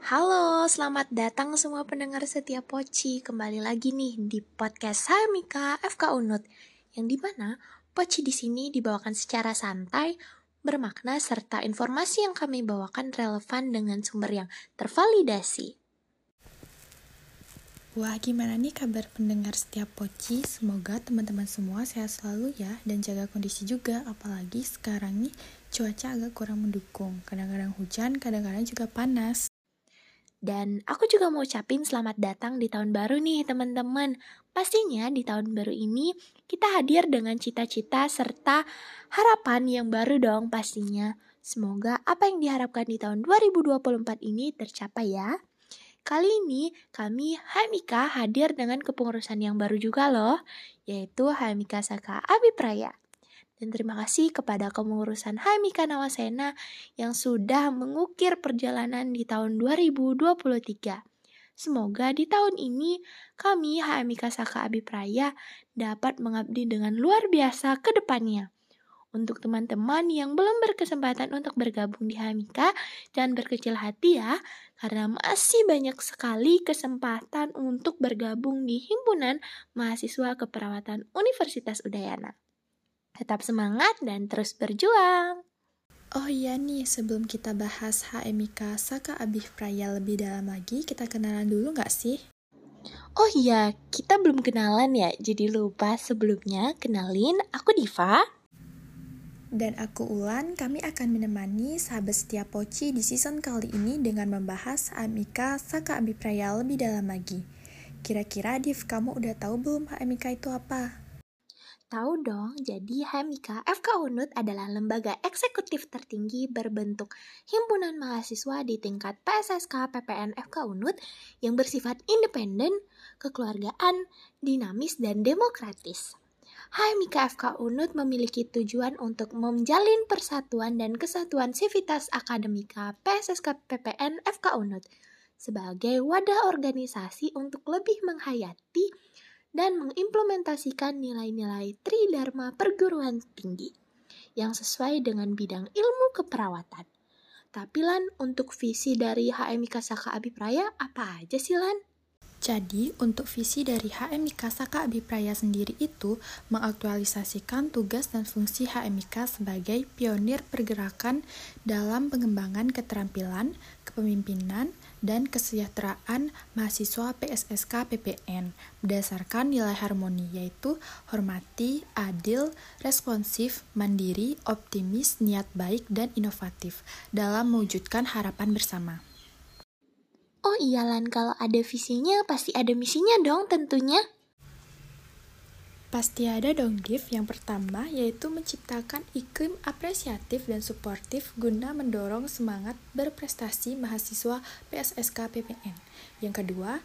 Halo, selamat datang semua pendengar setia Poci. Kembali lagi nih di podcast saya Mika FK Unut. Yang di mana Poci di sini dibawakan secara santai, bermakna serta informasi yang kami bawakan relevan dengan sumber yang tervalidasi. Wah, gimana nih kabar pendengar setiap Poci? Semoga teman-teman semua sehat selalu ya dan jaga kondisi juga. Apalagi sekarang nih cuaca agak kurang mendukung. Kadang-kadang hujan, kadang-kadang juga panas. Dan aku juga mau ucapin selamat datang di tahun baru nih teman-teman. Pastinya di tahun baru ini kita hadir dengan cita-cita serta harapan yang baru dong pastinya. Semoga apa yang diharapkan di tahun 2024 ini tercapai ya. Kali ini kami Hamika hadir dengan kepengurusan yang baru juga loh, yaitu Hamika Saka Abipraya. Dan terima kasih kepada kepengurusan Hamika Nawasena yang sudah mengukir perjalanan di tahun 2023. Semoga di tahun ini kami Hamika Saka Abipraya dapat mengabdi dengan luar biasa ke depannya. Untuk teman-teman yang belum berkesempatan untuk bergabung di Hamika, jangan berkecil hati ya, karena masih banyak sekali kesempatan untuk bergabung di Himpunan Mahasiswa Keperawatan Universitas Udayana. Tetap semangat dan terus berjuang! Oh iya nih, sebelum kita bahas HMIK Saka Abih Praya lebih dalam lagi, kita kenalan dulu nggak sih? Oh iya, kita belum kenalan ya, jadi lupa sebelumnya kenalin aku Diva. Dan aku Ulan, kami akan menemani sahabat setia Poci di season kali ini dengan membahas HMIK Saka Abipraya lebih dalam lagi. Kira-kira Div, kamu udah tahu belum HMIK itu apa? Tahu dong, jadi HMIK FK Unut adalah lembaga eksekutif tertinggi berbentuk himpunan mahasiswa di tingkat PSSK PPN FK Unut yang bersifat independen, kekeluargaan, dinamis, dan demokratis. HMIK FK Unut memiliki tujuan untuk menjalin persatuan dan kesatuan sivitas akademika PSSK PPN FK Unut sebagai wadah organisasi untuk lebih menghayati dan mengimplementasikan nilai-nilai Tridharma perguruan tinggi yang sesuai dengan bidang ilmu keperawatan. Tapi Lan, untuk visi dari HMIK Saka Abipraya apa aja sih Lan? Jadi, untuk visi dari HMIK Saka Abipraya sendiri itu mengaktualisasikan tugas dan fungsi HMIK sebagai pionir pergerakan dalam pengembangan keterampilan, kepemimpinan, dan kesejahteraan mahasiswa PSSK PPN berdasarkan nilai harmoni yaitu hormati, adil, responsif, mandiri, optimis, niat baik, dan inovatif dalam mewujudkan harapan bersama. Oh iya Lan, kalau ada visinya pasti ada misinya dong tentunya. Pasti ada dong Div. Yang pertama yaitu menciptakan iklim apresiatif dan suportif guna mendorong semangat berprestasi mahasiswa PSSK PPN. Yang kedua,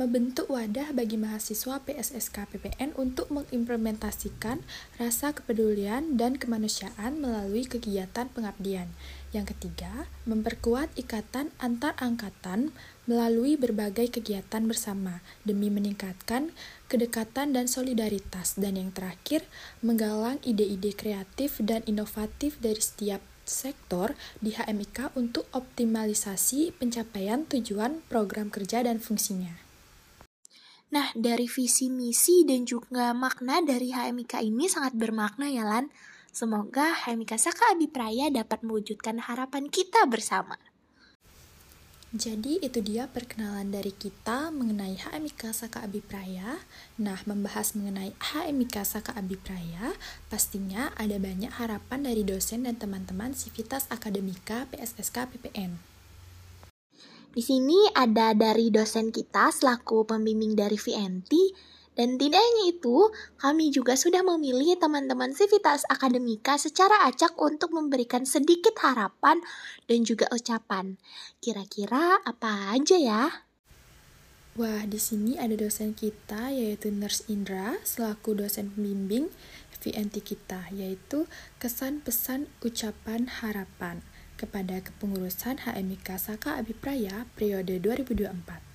membentuk wadah bagi mahasiswa PSSK PPN untuk mengimplementasikan rasa kepedulian dan kemanusiaan melalui kegiatan pengabdian. Yang ketiga, memperkuat ikatan antar angkatan melalui berbagai kegiatan bersama demi meningkatkan kedekatan dan solidaritas. Dan yang terakhir, menggalang ide-ide kreatif dan inovatif dari setiap sektor di HMIK untuk optimalisasi pencapaian tujuan program kerja dan fungsinya. Nah, dari visi misi dan juga makna dari HMIK ini sangat bermakna ya Lan. Semoga HMIK Saka Abipraya dapat mewujudkan harapan kita bersama. Jadi itu dia perkenalan dari kita mengenai HMIK Saka Abipraya. Nah, membahas mengenai HMIK Saka Abipraya, pastinya ada banyak harapan dari dosen dan teman-teman Sivitas Akademika PSSK PPN. Di sini ada dari dosen kita selaku pembimbing dari VNT dan tidak hanya itu, kami juga sudah memilih teman-teman Civitas Akademika secara acak untuk memberikan sedikit harapan dan juga ucapan. Kira-kira apa aja ya? Wah, di sini ada dosen kita yaitu Nurse Indra selaku dosen pembimbing VNT kita yaitu kesan pesan ucapan harapan kepada kepengurusan HMIK Saka Abipraya periode 2024.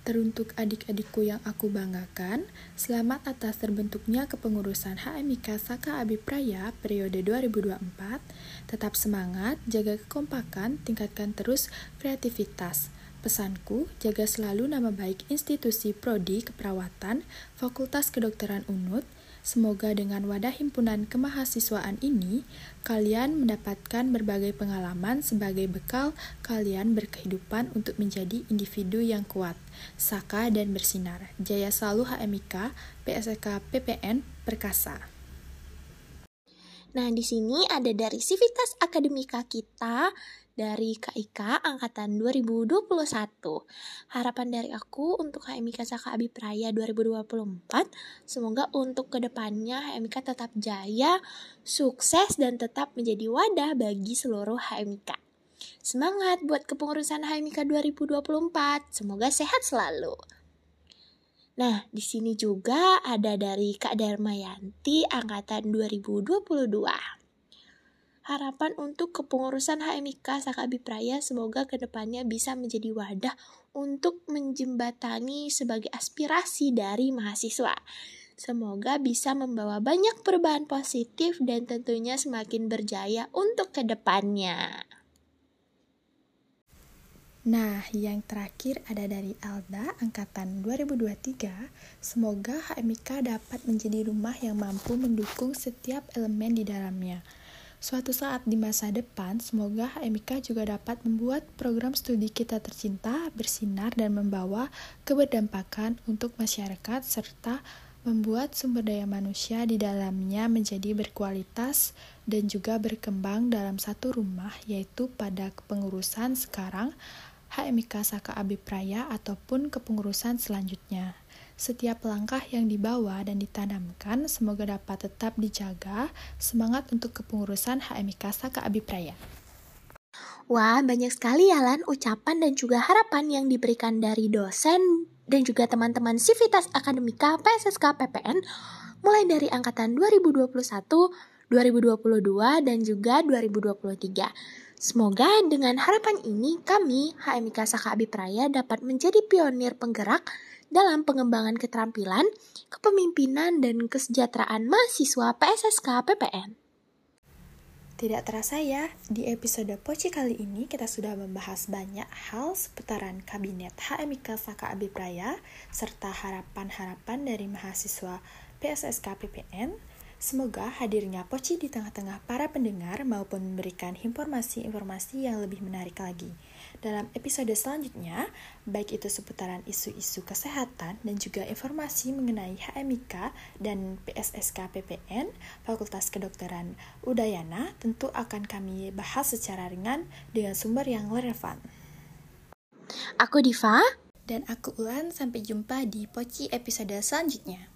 Teruntuk adik-adikku yang aku banggakan, selamat atas terbentuknya kepengurusan HMIK Saka Abipraya periode 2024. Tetap semangat, jaga kekompakan, tingkatkan terus kreativitas. Pesanku, jaga selalu nama baik institusi Prodi Keperawatan, Fakultas Kedokteran UNUD. Semoga dengan wadah himpunan kemahasiswaan ini, kalian mendapatkan berbagai pengalaman sebagai bekal kalian berkehidupan untuk menjadi individu yang kuat, saka dan bersinar. Jaya selalu HMIK, PSK PPN, Perkasa. Nah, di sini ada dari Civitas Akademika kita dari KIK angkatan 2021. Harapan dari aku untuk HMIK Saka Abipraya 2024, semoga untuk ke depannya HMIK tetap jaya, sukses, dan tetap menjadi wadah bagi seluruh HMIK. Semangat buat kepengurusan HMIK 2024, semoga sehat selalu. Nah, di sini juga ada dari Kak Darmayanti angkatan 2022 harapan untuk kepengurusan HMIK Saka Abipraya semoga ke depannya bisa menjadi wadah untuk menjembatani sebagai aspirasi dari mahasiswa. Semoga bisa membawa banyak perubahan positif dan tentunya semakin berjaya untuk ke depannya. Nah, yang terakhir ada dari Alda, angkatan 2023. Semoga HMIK dapat menjadi rumah yang mampu mendukung setiap elemen di dalamnya Suatu saat di masa depan, semoga HMIK juga dapat membuat program studi kita tercinta bersinar dan membawa keberdampakan untuk masyarakat serta membuat sumber daya manusia di dalamnya menjadi berkualitas dan juga berkembang dalam satu rumah yaitu pada kepengurusan sekarang HMIK Saka Abipraya ataupun kepengurusan selanjutnya. Setiap langkah yang dibawa dan ditanamkan semoga dapat tetap dijaga semangat untuk kepengurusan HMIK Saka Abipraya. Wah, banyak sekali ya Lan ucapan dan juga harapan yang diberikan dari dosen dan juga teman-teman Sivitas Akademika PSSK PPN mulai dari angkatan 2021, 2022, dan juga 2023. Semoga dengan harapan ini kami HMIK Saka Abipraya dapat menjadi pionir penggerak dalam pengembangan keterampilan, kepemimpinan, dan kesejahteraan mahasiswa PSSK PPN. Tidak terasa ya, di episode Poci kali ini kita sudah membahas banyak hal seputaran Kabinet HMIK Saka Abipraya serta harapan-harapan dari mahasiswa PSSK PPN Semoga hadirnya Poci di tengah-tengah para pendengar maupun memberikan informasi-informasi yang lebih menarik lagi. Dalam episode selanjutnya, baik itu seputaran isu-isu kesehatan dan juga informasi mengenai HMIK dan PSSK PPN, Fakultas Kedokteran Udayana, tentu akan kami bahas secara ringan dengan sumber yang relevan. Aku Diva. Dan aku Ulan, sampai jumpa di Poci episode selanjutnya.